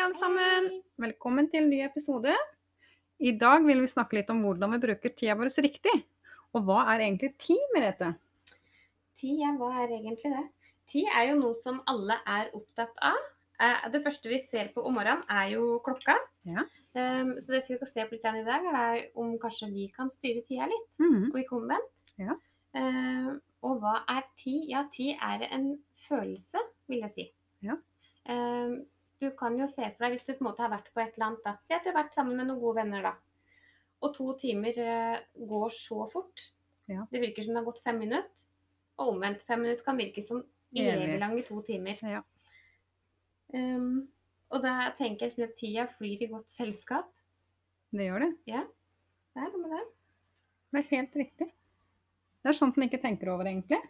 Alle sammen. Velkommen til en ny episode. I dag vil vi snakke litt om hvordan vi bruker tida vår riktig. Og hva er egentlig tid, Merete? Tid, ja, hva er egentlig det? Tid er jo noe som alle er opptatt av. Eh, Det første vi ser på om morgenen, er jo klokka. Ja. Um, Så det vi skal se på litt i dag, er om kanskje vi kan styre tida litt, Mhm. og ikke omvendt. Ja. Um, Og hva er tid? Ja, tid er en følelse, vil jeg si. Ja. Du kan jo se for deg, hvis du på en måte har vært på et eller annet, da. Si at du har vært sammen med noen gode venner, da. Og to timer eh, går så fort. Ja. Det virker som det har gått fem minutter. Og omvendt. Fem minutter kan virke som evig lange to timer. Ja. Um, og da tenker jeg liksom at tida flyr i godt selskap. Det gjør det. Det er noe med det. Det er helt riktig. Det er sånt en ikke tenker over, egentlig.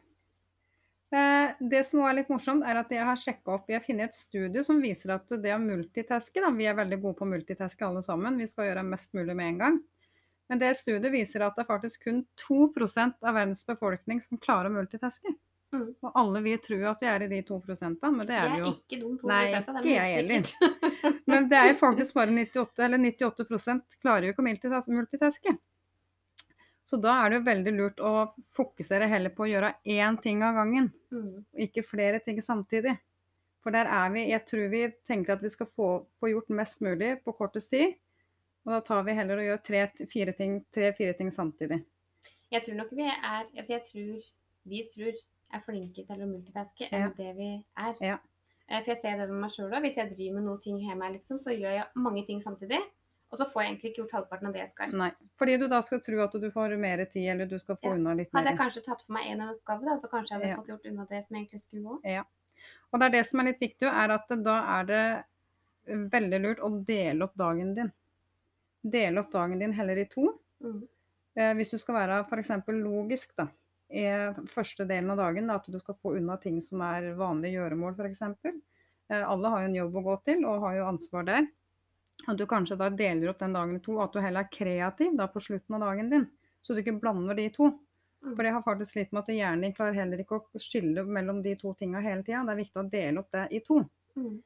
Eh, Det som er litt morsomt, er at jeg har sjekka opp Jeg har funnet et studie som viser at det å multitaske da, Vi er veldig gode på å multitaske alle sammen. Vi skal gjøre mest mulig med en gang. Men det studiet viser at det er faktisk kun 2 av verdens befolkning som klarer å multitaske. Mm. Og alle vi tror at vi er i de 2% men det Det er er vi jo. ikke dumt. Nei, det er ikke jeg heller. Men det er faktisk bare 98 eller 98 klarer jo ikke å multitaske. Så da er det jo veldig lurt å fokusere heller på å gjøre én ting av gangen, Mm. ikke flere ting samtidig. For der er vi Jeg tror vi tenker at vi skal få, få gjort mest mulig på kortest tid. Og da tar vi heller og gjør tre-fire ting, tre-fire ting samtidig. Jeg tror nok vi er altså jeg tror, Vi tror er flinke til å multitaske enn Ja. det vi er. Ja. Eh, For jeg ser det med meg sjøl òg. Hvis jeg driver med noe ting hjemme, liksom, så gjør jeg mange ting samtidig. Og så får jeg egentlig ikke gjort halvparten av det jeg skal. Nei. Fordi du da skal tro at du får mer tid, eller du skal få Ja. unna litt mer. Hadde jeg kanskje tatt for meg én oppgave, da, så kanskje jeg hadde Ja. fått gjort unna det som jeg egentlig skulle òg. Og det er det som er litt viktig, er at da er det veldig lurt å dele opp dagen din. Dele opp dagen din heller i to. Mm. Eh, hvis du skal være f.eks. logisk da, i første delen av dagen, da, at du skal få unna ting som er vanlige gjøremål f.eks. Eh, alle har jo en jobb å gå til og har jo ansvar der. At du kanskje da deler opp den dagen i to, og at du heller er kreativ da på slutten av dagen din. Så du ikke blander de to. Mm. For jeg har faktisk slitt med at hjernen din klarer heller ikke å skille mellom de to tinga hele tida. Det er viktig å dele opp det i to. Mm.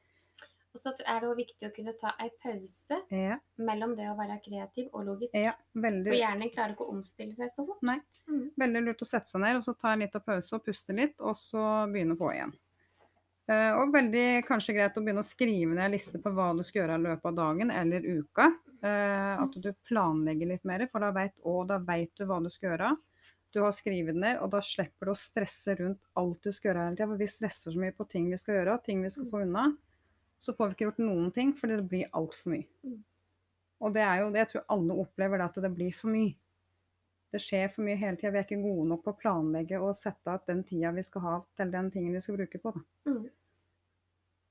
Og så er det jo viktig å kunne ta ei pause Ja, mellom det å være kreativ og logisk. ja For veldig, hjernen klarer ikke å omstille seg så fort. Nei. Mm. veldig lurt å sette seg ned og så ta en liten pause og puste litt, og så begynne på igjen. Eh, og veldig kanskje greit å begynne å skrive ned en liste på hva du skal gjøre i løpet av dagen eller uka. Eh, at du planlegger litt mer, for da da vet du hva du skal gjøre. Du har skrevet ned, og da slipper du å stresse rundt alt du skal gjøre hele tida. For vi stresser så mye på ting vi skal gjøre, ting vi skal få unna. Så får vi ikke gjort noen ting, fordi det blir altfor mye. Og det er jo det jeg tror alle opplever, det at det blir for mye. Det skjer for mye hele tida. Vi er ikke gode nok på å planlegge og sette av den tida vi skal ha til den tingen vi skal bruke på. Da. Mm.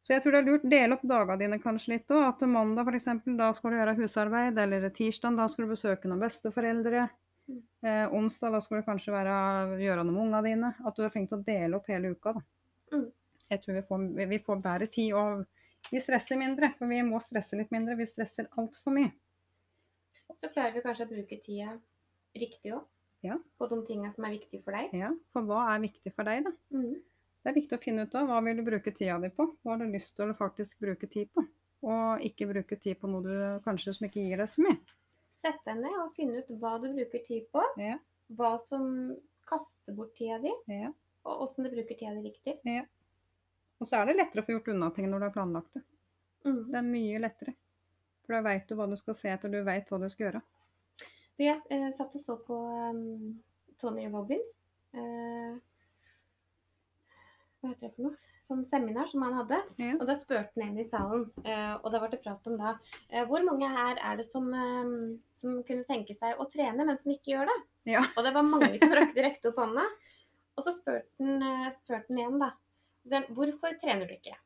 Så jeg tror det er lurt dele opp dagene dine kanskje litt òg. At mandag f.eks. da skal du gjøre husarbeid, eller tirsdag da skal du besøke noen besteforeldre. Mm. Eh, onsdag da skal du kanskje være, gjøre noe med ungene dine. At du er flink til å dele opp hele uka. da. Mm. Jeg tror vi får, vi får bedre tid, og vi stresser mindre. For vi må stresse litt mindre. Vi stresser altfor mye. Så klarer vi kanskje å bruke tida riktig òg. Ja. På de tinga som er viktige for deg. Ja, For hva er viktig for deg, da? Mm. Det er viktig å finne ut av hva vil du bruke tida di på. Hva har du lyst til å faktisk bruke tid på? Og ikke bruke tid på noe du kanskje som ikke gir deg så mye. Sett deg ned og finne ut hva du bruker tid på. Ja. Hva som kaster bort tida di, Ja. og åssen du bruker tida di riktig. Og så er det lettere å få gjort unna ting når du har planlagt det. Mm. Det er mye lettere. For da veit du hva du skal se etter, du veit hva du skal gjøre. Du, Jeg eh, satt og så på um, Tony Robins. Eh, hva heter det for noe? Sånn seminar som han hadde. Ja. Og da spurte han en i salen, eh, og da ble det prat om da eh, Hvor mange her er det som, eh, som kunne tenke seg å trene, men som ikke gjør det? Ja. Og det var mange som rakte rekte opp hånda. Og så spurte han, han igjen, da. Han, Hvorfor trener du ikke?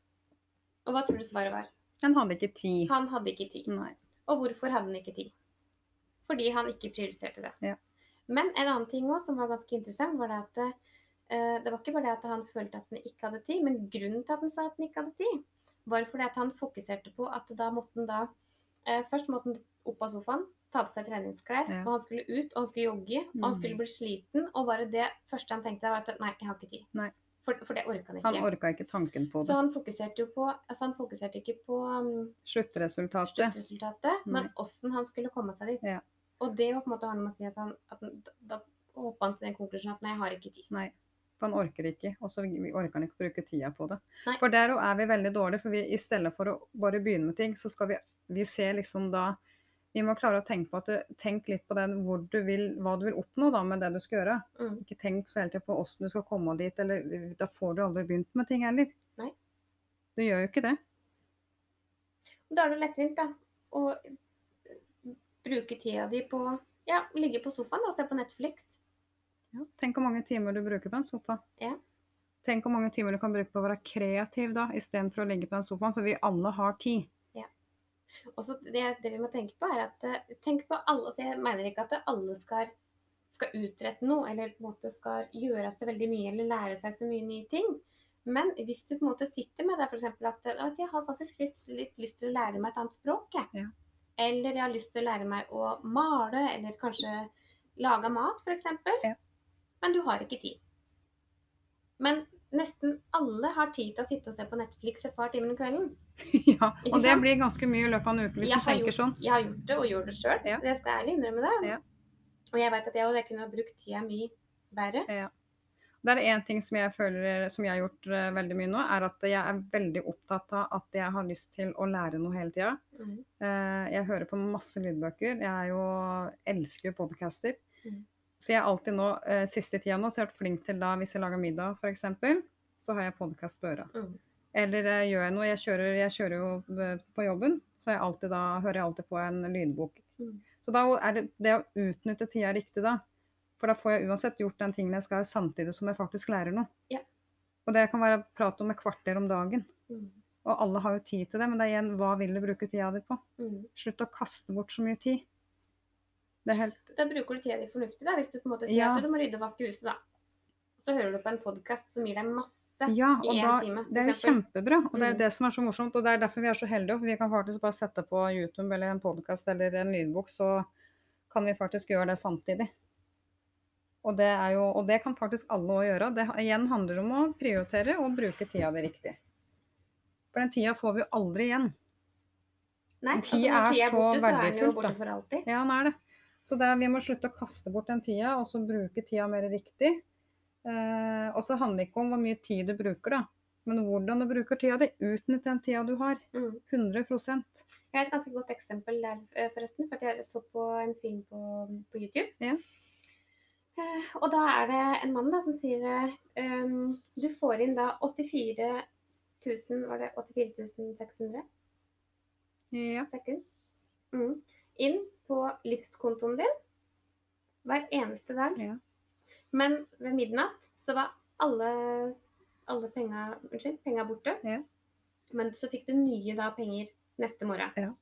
Og hva tror du svaret var? Han hadde ikke tid. Han hadde ikke tid. Nei. Og hvorfor hadde han ikke tid? Fordi han ikke prioriterte det. Ja. Men en annen ting også, som var ganske interessant, var det at uh, det var ikke bare det at han følte at han ikke hadde tid, men grunnen til at han sa at han ikke hadde tid, var fordi at han fokuserte på at da måtte han da uh, Først måtte han opp av sofaen, ta på seg treningsklær, Ja. og han skulle ut, og han skulle jogge, og han Mm. skulle bli sliten, og bare det første han tenkte, var at nei, jeg har ikke tid. Nei. For, for det orka han ikke. Han orka ikke tanken på Så det. han fokuserte jo på Altså, han fokuserte ikke på um, Sluttresultatet. sluttresultatet, men åssen han skulle komme seg dit. Ja. Og det jo på en måte ha noe med å si at han, at Da hoppa han til den konklusjonen at nei, jeg har ikke tid. Nei. For han orker ikke, og så orker han ikke bruke tida på det. Nei. For der òg er vi veldig dårlige, for vi, i stedet for å bare begynne med ting, så skal vi, vi se liksom da Vi må klare å tenke på at du, tenk litt på den, hvor du vil, hva du vil oppnå da med det du skal gjøre. Mm. Ikke tenk så hele tiden på åssen du skal komme dit, eller da får du aldri begynt med ting heller. Nei. Du gjør jo ikke det. Da er det lettvint, da, å bruke tida di på ja, ligge på sofaen og se på Netflix. Ja. Tenk hvor mange timer du bruker på en sofa. Ja. Tenk hvor mange timer du kan bruke på å være kreativ da, istedenfor å ligge på den sofaen, for vi alle har tid. Ja. Også det, det vi må tenke på, er at eh, tenk på alle så Jeg mener ikke at alle skal, skal utrette noe, eller på en måte skal gjøre så veldig mye, eller lære seg så mye nye ting. Men hvis du på en måte sitter med det, f.eks. At, at jeg har faktisk litt, litt lyst til å lære meg et annet språk, jeg. Ja. Eller jeg har lyst til å lære meg å male, eller kanskje lage mat, f.eks. Ja. Men du har ikke tid. Men nesten alle har tid til å sitte og se på Netflix et par timer om kvelden. ja, og det blir ganske mye i løpet av en uke hvis Jeg du tenker gjort, sånn. Jeg har gjort det, og gjør det sjøl. Ja. Jeg skal ærlig innrømme det. Ja. Og jeg vet at jeg, jeg kunne ha brukt tida mye bedre. Det er én ting som jeg føler som jeg har gjort uh, veldig mye nå, er at jeg er veldig opptatt av at jeg har lyst til å lære noe hele tida. Mm. Uh, jeg hører på masse lydbøker. Jeg jo, elsker jo podcaster. Mm. Så jeg er alltid nå, uh, siste tida nå, så jeg har vært flink til da, hvis jeg lager middag f.eks., så har jeg podkast på øra. Mm. Eller gjør jeg noe, jeg kjører, jeg kjører jo på jobben, så jeg alltid da, hører jeg alltid på en lydbok. Mm. Så da er det det å utnytte tida riktig da. For da får jeg uansett gjort den tingen jeg skal, samtidig som jeg faktisk lærer noe. Ja. Og det kan være prat om et kvarter om dagen. Mm. Og alle har jo tid til det, men det er igjen, hva vil du bruke tida di på? Mm. Slutt å kaste bort så mye tid. Det er helt Da bruker du tida di fornuftig, da, hvis du på en måte sier Ja. at du må rydde og vaske huset, da. Så hører du på en podkast som gir deg masse Ja, i da, time. det er jo kjempebra. Og det er Mm. det som er så morsomt. Og det er derfor vi er så heldige. For vi kan faktisk bare sette på YouTube eller en podkast eller en lydbok, så kan vi faktisk gjøre det samtidig. Og det, er jo, og det kan faktisk alle òg gjøre. Det igjen handler om å prioritere og bruke tida di riktig. For den tida får vi jo aldri igjen. Nei, tid altså når tida er er borte, så er den jo borte for alltid. Ja, den er det. Så det, vi må slutte å kaste bort den tida, og så bruke tida mer riktig. Eh, og så handler det ikke om hvor mye tid du bruker, da. Men hvordan du bruker tida di. Utnytt den tida du har. Mm. 100% Jeg har et ganske godt eksempel der, eh, forresten. For jeg så på en film på, på YouTube. Ja. Eh, og da er det en mann da som sier eh, um, Du får inn da 84 000 Var det 84 600 Ja. sekund? Mm. Inn på livskontoen din hver eneste dag. Ja. Men ved midnatt så var alle, alle penga, unnskyld, penga borte. Ja. Men så fikk du nye da penger neste morgen. Ja.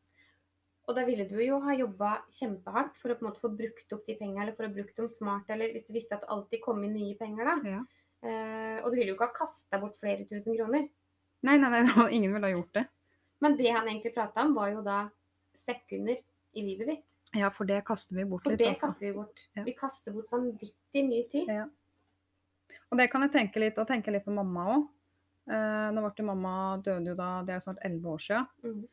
Og da ville du jo ha jobba kjempehardt for å på en måte få brukt opp de pengene, eller for å bruke dem smart, eller hvis du visste at det alltid kom inn nye penger, da. Ja. Uh, og du ville jo ikke ha kasta bort flere tusen kroner. Nei, nei, nei, ingen ville ha gjort det. Men det han egentlig prata om, var jo da sekunder i livet ditt. Ja, for det kaster vi bort For litt, det altså. kaster vi bort. Ja. Vi kaster bort vanvittig mye tid. Ja. Og det kan jeg tenke litt, og tenke litt på mamma òg. Uh, nå ble det mamma døde jo da, det er snart elleve år siden. Mm.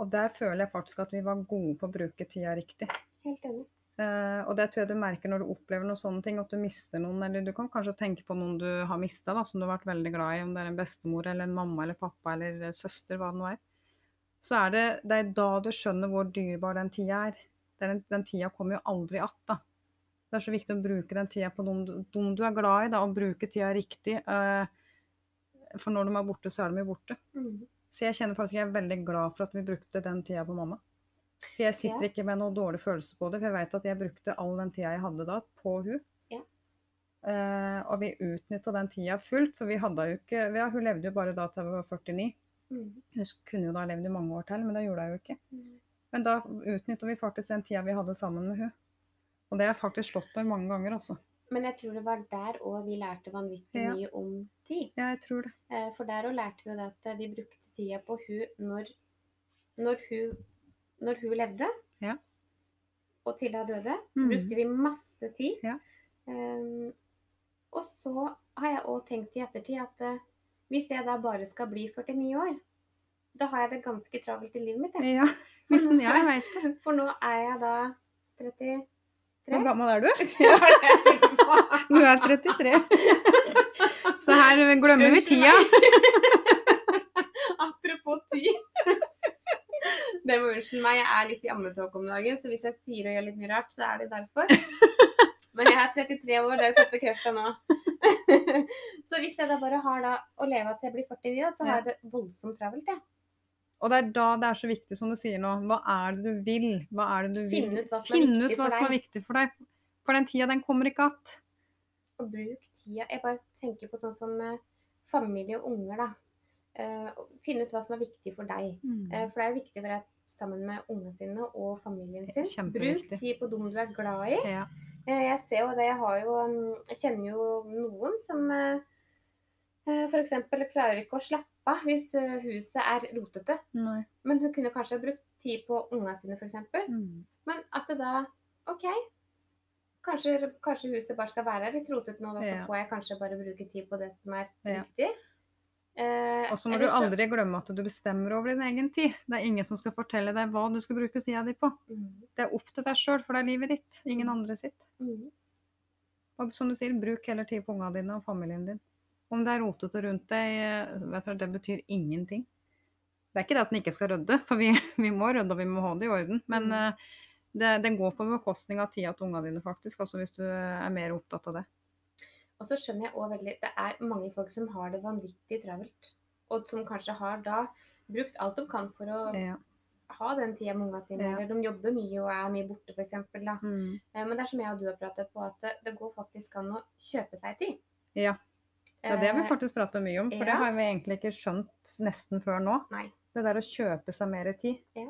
Og der føler jeg faktisk at vi var gode på å bruke tida riktig. Helt enig. Uh, og det tror jeg du merker når du opplever noen sånne ting, at du mister noen, eller du kan kanskje tenke på noen du har mista, som du har vært veldig glad i, om det er en bestemor eller en mamma eller pappa eller eh, søster, hva det nå er. Så er det, det er da du skjønner hvor dyrebar den tida er. Den, den tida kommer jo aldri att, da. Det er så viktig å bruke den tida på noen, du- noen du er glad i, da, og bruke tida riktig. Uh, for når de er borte, så er de jo borte. Mm. Så jeg kjenner faktisk jeg er veldig glad for at vi brukte den tida på mamma. For jeg sitter Ja. ikke med noe dårlig følelse på det, for jeg vet at jeg brukte all den tida jeg hadde da, på hun. Ja. Eh, og vi utnytta den tida fullt, for vi hadde jo ikke ja, Hun levde jo bare da til hun var 49. Mm. Hun kunne jo da levd i mange år til, men det gjorde jeg jo ikke. Mm. Men da utnytta vi faktisk den tida vi hadde sammen med hun. Og det har jeg faktisk slått meg mange ganger, altså. Men jeg tror det var der òg vi lærte vanvittig Ja. mye om tid. Ja, jeg tror det. Eh, For der òg lærte vi at eh, vi brukte tida på hun når, når, hun, når hun levde. Ja. Og til hun døde. Mm. Brukte vi masse tid. Ja. Um, og så har jeg òg tenkt i ettertid at uh, hvis jeg da bare skal bli 49 år, da har jeg det ganske travelt i livet mitt. Jeg. Ja, hvis jeg vet. det. For nå er jeg da 33. Hvor gammel er du? Ja, det- Du er 33. Så her glemmer vi tida. Apropos tid. Det må unnskylde meg, jeg er litt i ammetåke om dagen, så hvis jeg sier og gjør litt mye rart, så er det derfor. Men jeg er 33 år, det er jo fått bekrefta nå. Så hvis jeg da bare har da å leve til jeg blir 49, dag så har jeg det voldsomt travelt, jeg. Og det er da det er så viktig, som du sier nå. Hva er det du vil? Hva er det du vil? Finne ut viktig ut hva som er viktig for deg. For den tida, den kommer ikke att. Og bruk tida. Jeg bare tenker på sånn som eh, familie og unger, da. Eh, finne ut hva som er viktig for deg. Eh, For det er jo viktig å være sammen med ungene sine og familien sin. Bruk tid på dem du er glad i. Ja. Jeg ser jo det, jeg har jo um, Jeg kjenner jo noen som eksempel klarer ikke å slappe av hvis huset er rotete. Nei. Men hun kunne kanskje brukt tid på ungene sine, f.eks. Mm. Men at det da OK, kanskje, kanskje huset bare skal være litt rotete nå, da, så Ja. får jeg kanskje bare bruke tid på det som er Ja. viktig. Eh, Og så må du aldri glemme at du bestemmer over din egen tid. Det er ingen som skal fortelle deg hva du skal bruke tida di på. Mm, Det er opp til deg sjøl, for det er livet ditt, ingen andre sitt. mm. Og som du sier, bruk heller tid på ungene dine og familien din. Om det er rotete rundt deg, eh, vet du, det betyr ingenting. Det er ikke det at en ikke skal rydde, for vi, vi må rydde og vi må ha det i orden. Men Mm. Det, den går på bekostning av tida til ungene dine, faktisk. Altså hvis du er mer opptatt av det. Og så skjønner jeg også veldig Det er mange folk som har det vanvittig travelt. Og som kanskje har da brukt alt de kan for å Ja. ha den tida med ungene sine. Ja. Eller de jobber mye og er mye borte, f.eks. Mm. Eh, Men det er som jeg og du har pratet på, at det, går faktisk an å kjøpe seg tid. Ja. ja, det har vi Eh, faktisk pratet mye om, for det har vi egentlig ikke skjønt nesten før nå. Nei. Det der å kjøpe seg mer tid. Ehm,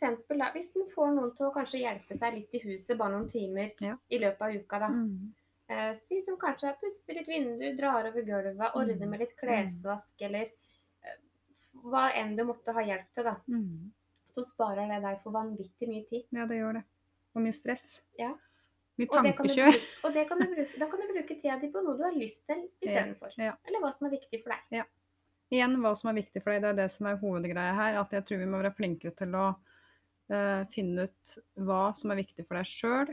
Da, hvis den får noen til å kanskje hjelpe seg litt i huset bare noen timer Ja. i løpet av uka, da. Mm. Eh, de som kanskje pusser litt vindu, drar over gulvet, ordner Mm. med litt klesvask, eller eh, hva enn du måtte ha hjelp til, da. Mm. Så sparer det deg for vanvittig mye tid. Ja, det gjør det. Og mye stress. Ja. Mye Og, det kan du tankekjør. bruke, og det kan du bruke, da kan du bruke tida di på noe du har lyst til istedenfor. Ja. Eller hva som er viktig for deg. Igjen, hva som er viktig for deg, det er det som er hovedgreia her. At jeg tror vi må være flinkere til å finne ut hva som er viktig for deg sjøl.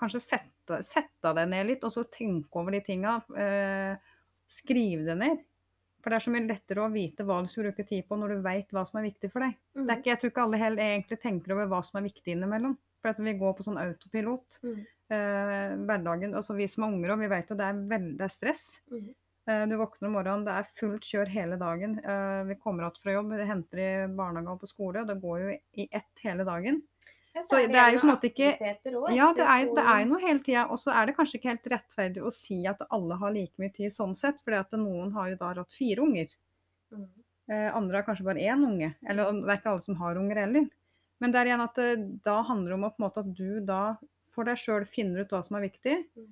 Kanskje sette, sette deg ned litt, og så tenke over de tinga. Uh, skrive det ned. For det er så mye lettere å vite hva du skal bruke tid på når du veit hva som er viktig for deg. Mm. Det er ikke, jeg tror ikke alle helt, egentlig tenker over hva som er viktig innimellom. For at vi går på sånn autopilot. Mm. Eh, hverdagen, altså Vi som er unger, og vi vet jo det er, veldig, det er stress. Mm. Eh, Du våkner om morgenen, det er fullt kjør hele dagen. Eh, Vi kommer igjen fra jobb, henter i barnehage og på skole, og det går jo i ett hele dagen. Så det er jo på en måte ikke- Ja, det er, det er noe hele tida. Og så er det kanskje ikke helt rettferdig å si at alle har like mye tid sånn sett, fordi at noen har jo da hatt fire unger. Mm. Eh, andre har kanskje bare én unge. Eller det er ikke alle som har unger heller. Men det er igjen at da handler det om at, på en måte, at du da for deg sjøl finner ut hva som er viktig. Mm.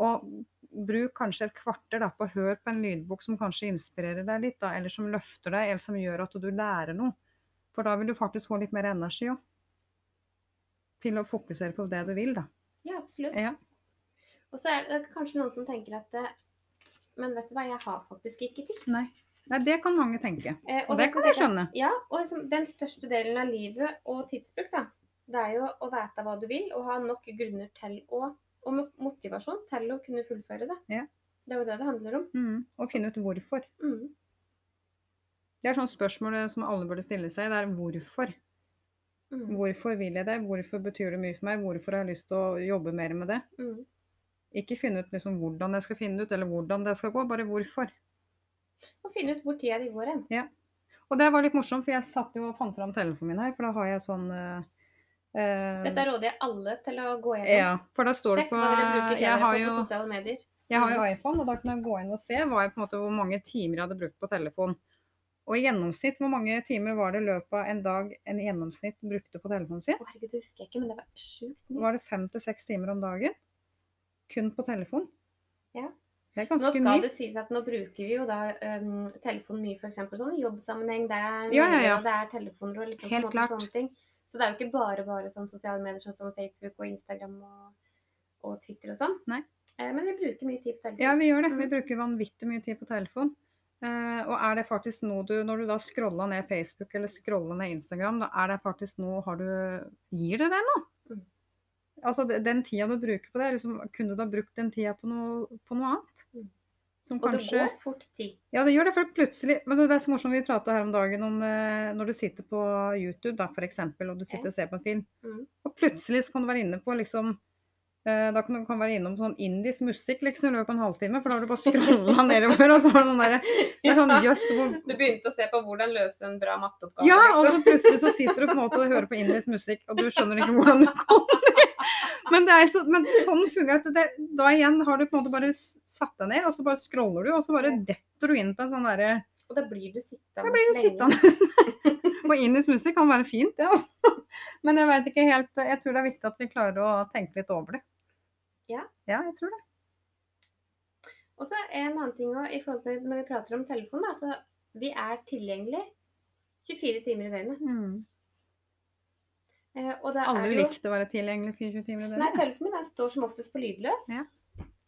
Og bruk kanskje et kvarter da, på å høre på en lydbok som kanskje inspirerer deg litt, da, eller som løfter deg, eller som gjør at du lærer noe. For da vil du faktisk få litt mer energi òg. Til å fokusere på det du vil, da. Ja, absolutt. Ja. Og så er det kanskje noen som tenker at eh, Men vet du hva, jeg har faktisk ikke tid. Nei. Nei, det kan mange tenke. Eh, Og det som kan jeg skjønne. Ja, og liksom, den største delen av livet og tidsbruk, da, det er jo å vite hva du vil, og ha nok grunner til å Og motivasjon til å kunne fullføre det. Ja. Det er jo det det handler om. Mm. Og finne ut hvorfor. Mm. Det er sånn spørsmål som alle burde stille seg. Det er hvorfor. Mm. Hvorfor vil jeg det? Hvorfor betyr det mye for meg? Hvorfor har jeg lyst til å jobbe mer med det? Mm. Ikke finne ut liksom hvordan jeg skal finne ut, eller hvordan det skal gå, bare hvorfor. Og finne ut hvor tida di går hen. Og det var litt morsomt, for jeg satt jo og fant fram telefonen min her, for da har jeg sånn eh, Dette råder jeg alle til å gå gjennom. Ja, for da står det Sjekk på hva dere bruker Jeg har på jo på sosiale medier. Jeg har jo iPhone, og da kunne jeg gå inn og se jeg, på en måte, hvor mange timer jeg hadde brukt på telefon. Og i gjennomsnitt, hvor mange timer var det i løpet av en dag en gjennomsnitt brukte på telefonen sin? Å, herregud, det husker jeg ikke, men det var sjukt mye. Var det fem til seks timer om dagen? Kun på telefon? Ja. Det er ganske mye. Nå skal mye. det sies at nå bruker vi jo da um, telefonen mye f.eks. sånn i jobbsammenheng. Det er Ja, ja, ja. det er telefoner og liksom, på en måte klart. sånne ting. Så det er jo ikke bare bare sånn sosiale medier sånn som Facebook og Instagram og, og Twitter og sånn. Nei. Eh, men vi bruker mye tid på telefon. Ja, vi gjør det. Mm. Vi bruker vanvittig mye tid på telefon. Eh, og er det faktisk noe du, når du da scroller ned Facebook eller scroller ned Instagram, da er det faktisk noe har du, Gir det deg noe? Mm. Altså den tida du bruker på det, liksom, kunne du da brukt den tida på noe, på noe annet? Mm. Som og det går fort tid. Ja, det gjør det, for plutselig Men det er så morsomt vi prata her om dagen om eh, når du sitter på YouTube, da, for eksempel, og du sitter og ser på en film, Mm. og plutselig så kan du være inne på liksom eh, da kan du kan være innom sånn indisk musikk liksom, i løpet av en halvtime, for da har du bare skrolla nedover, og så var sånn Det er sånn yes, hvor Du begynte å se på hvordan løse en bra matteoppgave. Ja, og liksom. så plutselig så sitter du på en måte og hører på indisk musikk, og du skjønner ikke hvordan du kom dit. Men, det så, men sånn fungerer det. Da igjen har du på en måte bare satt deg ned, og så bare scroller du, og så bare detter du inn på en sånn derre Og da blir du sittende Da blir du sittende. Og indisk musikk kan være fint, det også. Men jeg vet ikke helt Jeg tror det er viktig at vi klarer å tenke litt over det. Ja. Ja, jeg tror det. Og så en annen ting også, i forhold til når vi prater om telefon, da, så vi er tilgjengelig 24 timer i døgnet. Eh, og da Aldri jo likt å være tilgjengelig 24 timer i Nei, telefonen min står som oftest på lydløs. Ja.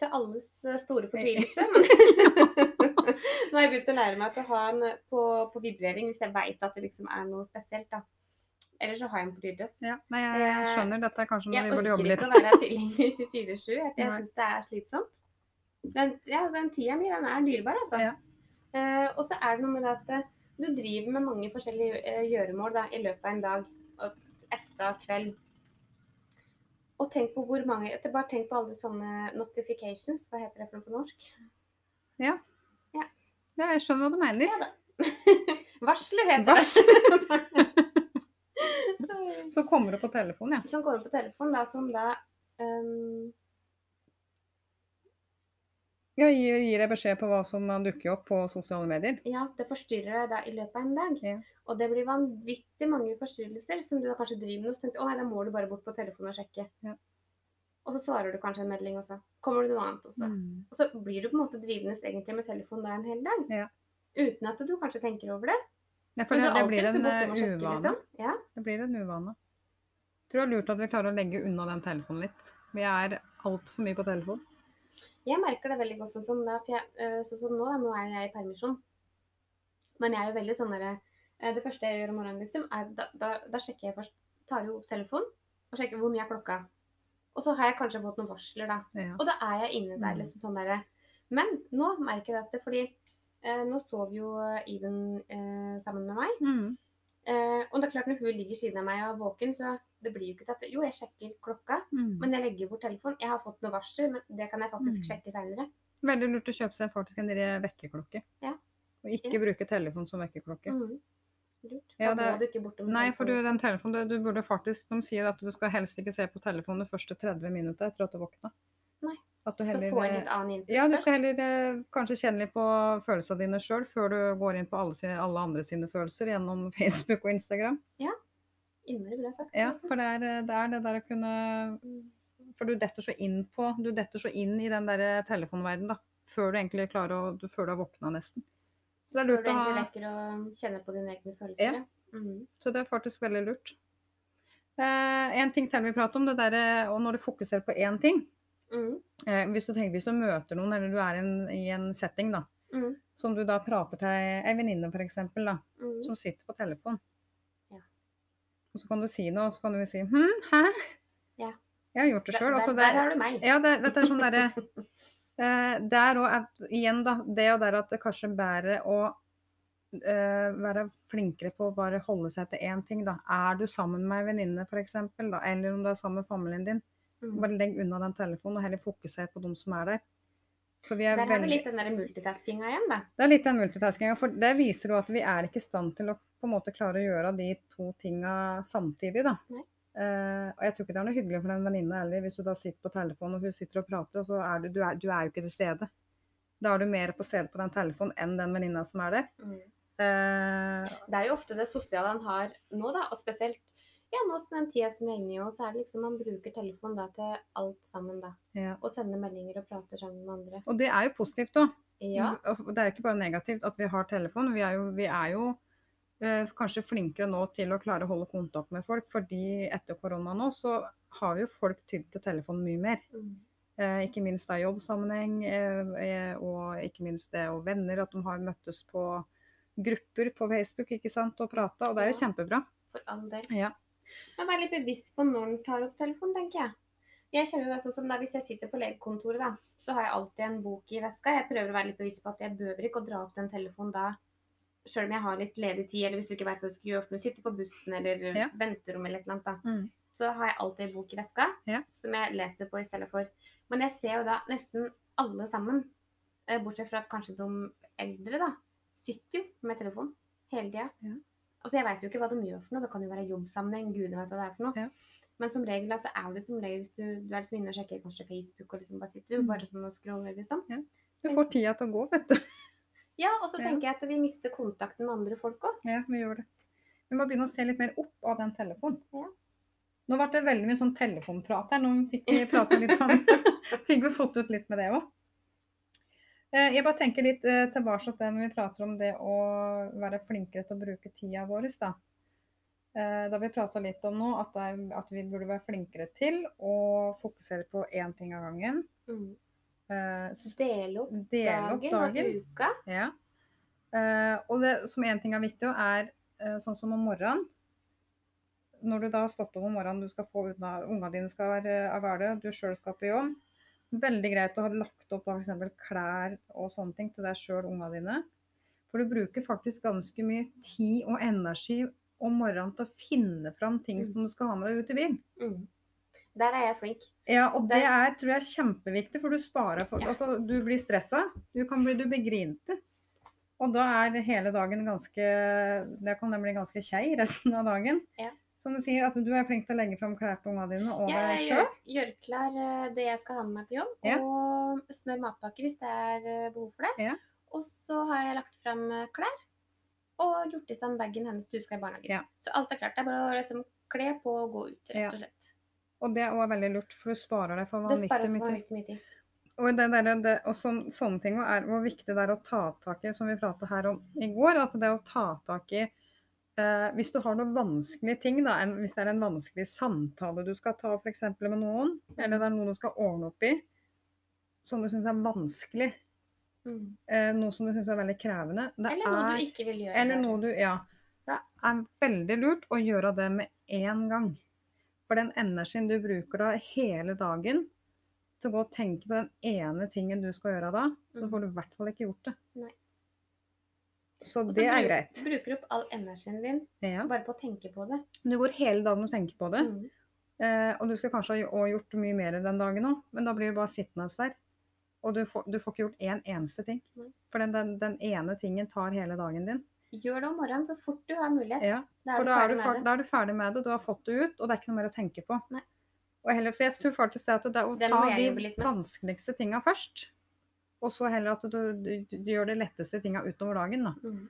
Til alles eh, store fortvilelse. Men nå har jeg begynt å lære meg å ha den på, på vibrering hvis jeg veit at det liksom er noe spesielt. da. Eller så har jeg den på lydløs. Ja, nei, jeg skjønner. Dette er kanskje noe Jeg vi burde jobbe litt orker litt ikke å være tilgjengelig 24-7. Jeg, jeg syns det er slitsomt. Den, ja, den tida mi, den er dyrebar, altså. Ja. Eh, og så er det noe med det at eh, du driver med mange forskjellige eh, gjøremål da, i løpet av en dag. Og efter kveld. Og tenk på hvor mange Bare tenk på alle sånne notifications. Hva heter det for noe på norsk? Ja, jeg skjønner hva du mener. Ja da. Varsler heter det. Så kommer opp på telefonen, ja. som går opp på telefonen, da, som da ehm, Ja, gir, gir deg beskjed på hva som dukker opp på sosiale medier. Ja, det forstyrrer deg da i løpet av en dag. Ja. Og det blir vanvittig mange forstyrrelser som du da kanskje driver med. Og så tenker å nei, da må du bare bort på telefonen og sjekke. Ja. Og så svarer du kanskje en melding også. Kommer det noe annet også. Mm. Og så blir du på en måte drivende egentlig med telefonen da en hel dag. Ja. Uten at du kanskje tenker over det. Ja, for det, det blir en eh, sjekke, uvane. liksom. Ja. Det blir en uvane. Jeg tror det er lurt at vi klarer å legge unna den telefonen litt. Vi er altfor mye på telefon. Jeg merker det veldig godt sånn som, da, jeg, eh, sånn som nå. Nå er jeg i permisjon. Men jeg er jo veldig sånn derre eh, Det første jeg gjør om morgenen, liksom, er da, da, da sjekker jeg først Tar jo opp telefonen og sjekker hvor mye er klokka. Og så har jeg kanskje fått noen varsler, da. Ja. Og da er jeg inne der, Mm. liksom sånn derre Men nå merker jeg dette, fordi eh, nå sov jo Even eh, sammen med meg. Mm. Eh, og det er klart når hun ligger siden av meg og er våken, så det blir jo ikke tatt Jo, jeg sjekker klokka, Mm. men jeg legger bort telefonen. Jeg har fått noe varsler, men det kan jeg faktisk Mm. sjekke seinere. Veldig lurt å kjøpe seg faktisk en vekkerklokke. Ja. Og ikke Ja. bruke telefon som vekkerklokke. Mm. Lurt. Ja, det- du ikke borte Nei, for du, den telefonen, du, du burde faktisk, De sier at du skal helst ikke se på telefonen de første 30 minutter etter at du våkna. At du Skal heller, få en litt annen input ja, du skal heller eh, kanskje kjenne litt på følelsene dine sjøl før du går inn på alle, sine, alle andre sine følelser gjennom Facebook og Instagram. Innmari bra sagt. Ja, for det er det, er det der å kunne For du detter så inn på Du detter så inn i den der telefonverdenen, da. Før du egentlig klarer å du, Før du har våkna, nesten. Så det er Før du egentlig ha rekker å kjenne på dine egne følelser. Ja. Mm. Så det er faktisk veldig lurt. Eh, en ting til vi prater om, det der, og når du fokuserer på én ting Mhm. eh, hvis, du tenker, hvis du møter noen, eller du er en, i en setting da, mm. som du da prater til ei venninne f.eks., mm. som sitter på telefon. Ja. Og så kan du si noe, og så kan du si hm, hæ? Ja. Jeg har gjort det Der, sjøl. der, der har du meg. Ja, det, dette er sånn derre eh, Der òg, igjen, da. Det og der at det kanskje bærer å eh, være flinkere på å bare holde seg til én ting, da. Er du sammen med ei venninne, f.eks., eller om du er sammen med familien din. Bare legg unna den telefonen og heller fokusere på de som er der. For vi er Der har vi veldig litt den der multitaskinga igjen, da. Det er litt den multitaskinga, for det viser jo at vi er ikke i stand til å på en måte klare å gjøre de to tinga samtidig, da. Eh, og jeg tror ikke det er noe hyggelig for en venninne heller, hvis du da sitter på telefonen og hun sitter og prater, og så er du, du, er, du er jo ikke til stede. Da er du mer på stedet på den telefonen enn den venninna som er der. Mm. Uh, Det er jo ofte det sosiale en har nå, da, og spesielt ja, nå som den tida som er inne i, og så er det liksom man bruker telefon da til alt sammen, da. ja. Og sender meldinger og prater sammen med andre. Og det er jo positivt òg. Ja. Det er jo ikke bare negativt at vi har telefon. Vi er jo, vi er jo eh, kanskje flinkere nå til å klare å holde kontakt med folk, fordi etter korona nå så har jo folk tydd til telefon mye mer. Mm. Eh, ikke minst da i jobbsammenheng, eh, eh, og ikke minst det og venner, at de har møttes på grupper på Facebook ikke sant, og prata, og det er jo kjempebra. For all del. Ja. Men vær litt bevisst på når den tar opp telefonen, tenker jeg. Jeg kjenner det sånn som da Hvis jeg sitter på legekontoret, da, så har jeg alltid en bok i veska. Jeg prøver å være litt bevisst på at jeg behøver ikke å dra opp den telefonen da, sjøl om jeg har litt ledig tid, eller hvis du ikke vet hva du skal gjøre, for du sitter på bussen eller Ja. venterom eller et eller annet, da. Mm. Så har jeg alltid en bok i veska Ja. som jeg leser på i stedet for. Men jeg ser jo da nesten alle sammen, eh, bortsett fra kanskje de eldre, da, sitter jo med telefon hele tida. Ja. Altså, jeg veit jo ikke hva de gjør for noe. Det kan jo være jobbsammenheng. Gudene vet hva det er for noe. Ja. Men som regel altså, er det som regel hvis du, du er liksom inne og sjekker kanskje Facebook og liksom bare sitter Mm. bare sånn og scroller, liksom. Du får tida til å gå, vet du. Ja, og så Ja. tenker jeg at vi mister kontakten med andre folk òg. Ja, vi gjør det. Vi må begynne å se litt mer opp av den telefonen. Ja. Nå ble det veldig mye sånn telefonprat her. Nå fikk vi prate litt om Fikk vi fått ut litt med det òg. Jeg bare tenker litt eh, tilbake til det når vi prater om det å være flinkere til å bruke tida vår. Da, Eh, da vi prata litt om nå at, er, at vi burde være flinkere til å fokusere på én ting av gangen. Mm. Eh, Dele opp Del opp dagen, og uka. Ja. Eh, og det som en ting er viktig, er eh, sånn som om morgenen. Når du da har stått opp om morgenen, du skal få av ungene dine skal være av gårde, du sjøl skal på jobb. Veldig greit å ha lagt opp f.eks. klær og sånne ting til deg sjøl og ungene dine. For du bruker faktisk ganske mye tid og energi om morgenen til å finne fram ting Mm. som du skal ha med deg ut i bil. Mm. Der er jeg flink. Ja, og det Det- er, tror jeg er kjempeviktig, for du sparer for Ja. altså, Du blir stressa. Du kan bli, du blir grinete. Og da er hele dagen ganske Det kan den bli ganske kjei resten av dagen. Ja. Som du sier, at du er flink til å legge fram klær til ungene dine og deg sjøl. Jeg gjør klar eh, det jeg skal ha med meg på jobb, Ja. og smør matpakke hvis det er eh, behov for det. Ja. Og så har jeg lagt fram eh, klær og gjort i stand bagen hennes til hun skal i barnehagen. Ja. Så alt er klart. Det er bare å liksom kle på og gå ut, rett og slett. Og det er òg veldig lurt, for du sparer deg for vanvittig mye tid. Og, det der, det, og sånn, sånne ting er hvor viktig det er å ta tak i, som vi pratet her om i går. At det å ta tak i eh, Hvis du har noen vanskelige ting, da, en, hvis det er en vanskelig samtale du skal ta f.eks. med noen, eller det er noe du skal ordne opp i, som du syns er vanskelig, Mm. eh, noe som du syns er veldig krevende det Eller noe er, du ikke vil gjøre. eller noe du Ja. Det er veldig lurt å gjøre det med én gang. For den energien du bruker da hele dagen til å gå og tenke på den ene tingen du skal gjøre da, så Mm. får du i hvert fall ikke gjort det. Nei. Så det er greit. Du Bruker opp all energien din Ja. bare på å tenke på det. Du går hele dagen og tenker på det. Mm. Eh, og du skal kanskje ha gjort mye mer den dagen òg, men da blir du bare sittende der. Og du får, du får ikke gjort én eneste ting. Mm. For den, den, den ene tingen tar hele dagen din. Gjør det om morgenen så fort du har mulighet. Ja, Da For er du da er, da er du ferdig med det, du har fått det ut, og det er ikke noe mer å tenke på. Nei. Og heller, så jeg tror faktisk det at det er å ta de vanskeligste tinga først, og så heller at du, du, du gjør de letteste tinga utover dagen. Da. Mm.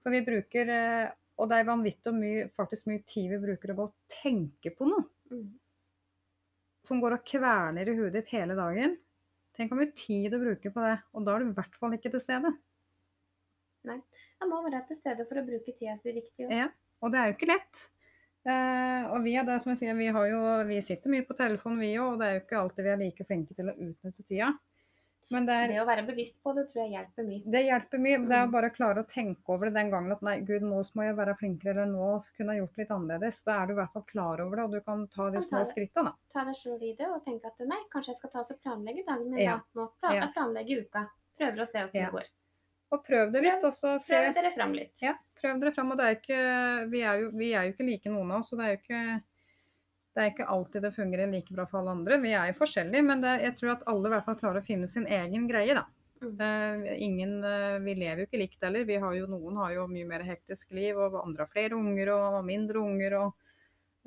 For vi bruker, eh, og det er vanvittig mye, faktisk mye tid vi bruker å gå og tenke på noe Mm. som går og kverner i huet ditt hele dagen. Tenk hvor mye tid du bruker på det, og da er du i hvert fall ikke til stede. Nei. Jeg må være til stede for å bruke tida si riktig. også. Ja, og det er jo ikke lett. Uh, og vi er det som jeg sier, vi, har jo, vi sitter mye på telefonen vi òg, og det er jo ikke alltid vi er like flinke til å utnytte tida. Men det, er, Det å være bevisst på det tror jeg hjelper mye. det hjelper mye. Det er Mm. bare å klare å tenke over det den gangen at nei, gud, nå må jeg være flinkere, eller nå kunne jeg gjort litt annerledes. Da er du i hvert fall klar over det, og du kan ta de små skrittene. Ta deg sjøl i det og tenke at nei, kanskje jeg skal ta oss og planlegge dagen min Ja. da. Nå plan Ja. jeg planlegger uka. Prøver å se åssen Ja. det går. Og prøv det litt, og så se Prøv dere fram litt. Ja, prøv dere fram. Og det er ikke, vi, er jo, vi er jo ikke like noen av oss, så det er jo ikke det er ikke alltid det fungerer like bra for alle andre. Vi er jo forskjellige, men det, jeg tror at alle i hvert fall klarer å finne sin egen greie. da. Mm. Eh, ingen, eh, vi lever jo ikke likt heller. Vi har jo, noen har jo mye mer hektisk liv, og andre har flere unger og mindre unger. og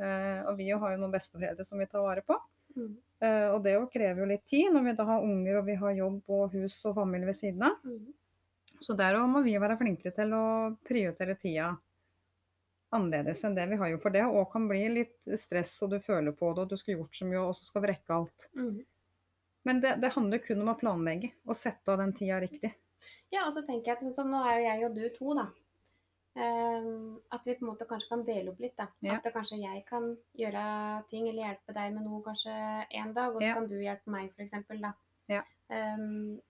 Eh, og vi har jo noen besteforeldre som vi tar vare på. Mm. Og det jo krever jo litt tid når vi da har unger og vi har jobb og hus og familie ved siden av. Mm. Så der må vi være flinkere til å prioritere tida annerledes enn det vi har gjort. For det òg kan bli litt stress, og du føler på det, og du skulle gjort så mye, og så skal vi rekke alt. Mm. Men det, det handler kun om å planlegge og sette av den tida riktig. Ja, og så tenker jeg at sånn som nå er jo jeg og du to, da. Um, at vi på en måte kanskje kan dele opp litt, da. Ja. At kanskje jeg kan gjøre ting eller hjelpe deg med noe kanskje en dag, og så Ja. kan du hjelpe meg f.eks. da. Ja. Um,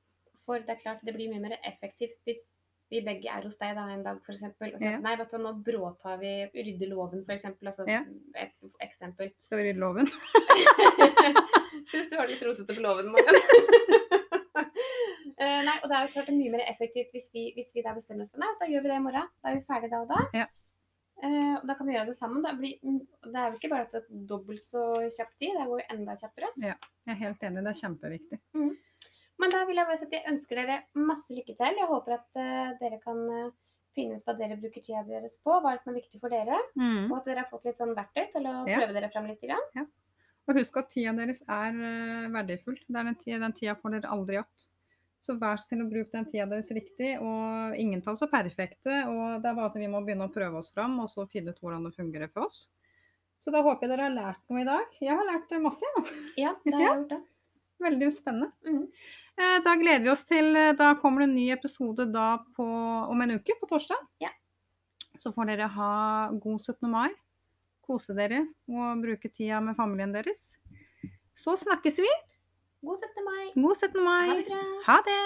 for det er klart det blir mye mer effektivt hvis vi begge er hos deg da en dag f.eks. Og så Ja. nei, vet du, nå bråtar vi rydder låven f.eks. Altså Ja. et eksempel. Skal vi rydde loven? Syns du har det litt rotete på låven, Morgan. uh, nei, og det er jo klart det er mye mer effektivt hvis vi, hvis vi da bestemmer oss for nei, da gjør vi det i morgen. Da er vi ferdige da og da. Ja. Uh, og da kan vi gjøre det sammen. Da blir, mm, det er jo ikke bare at det er dobbelt så kjapp tid, det går jo enda kjappere. Jeg er helt enig, det er kjempeviktig. Men da vil jeg bare si at jeg ønsker dere masse lykke til. Jeg håper at uh, dere kan uh, finne ut hva dere bruker tida deres på, hva er det som er viktig for dere. Mm. Og at dere har fått litt sånn verktøy til å Ja. prøve dere fram litt. Grann. Og husk at tida deres er uh, verdifull. Det er den tida, den tida får dere aldri igjen. Så vær så snill å bruke den tida deres riktig. Og ingen tall så perfekte. Og det er bare at vi må begynne å prøve oss fram, og så finne ut hvordan det fungerer for oss. Så da håper jeg dere har lært noe i dag. Jeg har lært masse, masse, ja. Ja, det har jeg gjort, det. Veldig spennende. Mhm. Eh, Da gleder vi oss til eh, Da kommer det en ny episode da på, om en uke, på torsdag. Ja. Så får dere ha god 17. mai. Kose dere og bruke tida med familien deres. Så snakkes vi. God 17. mai. God 17. mai. Ha det bra. Ha det!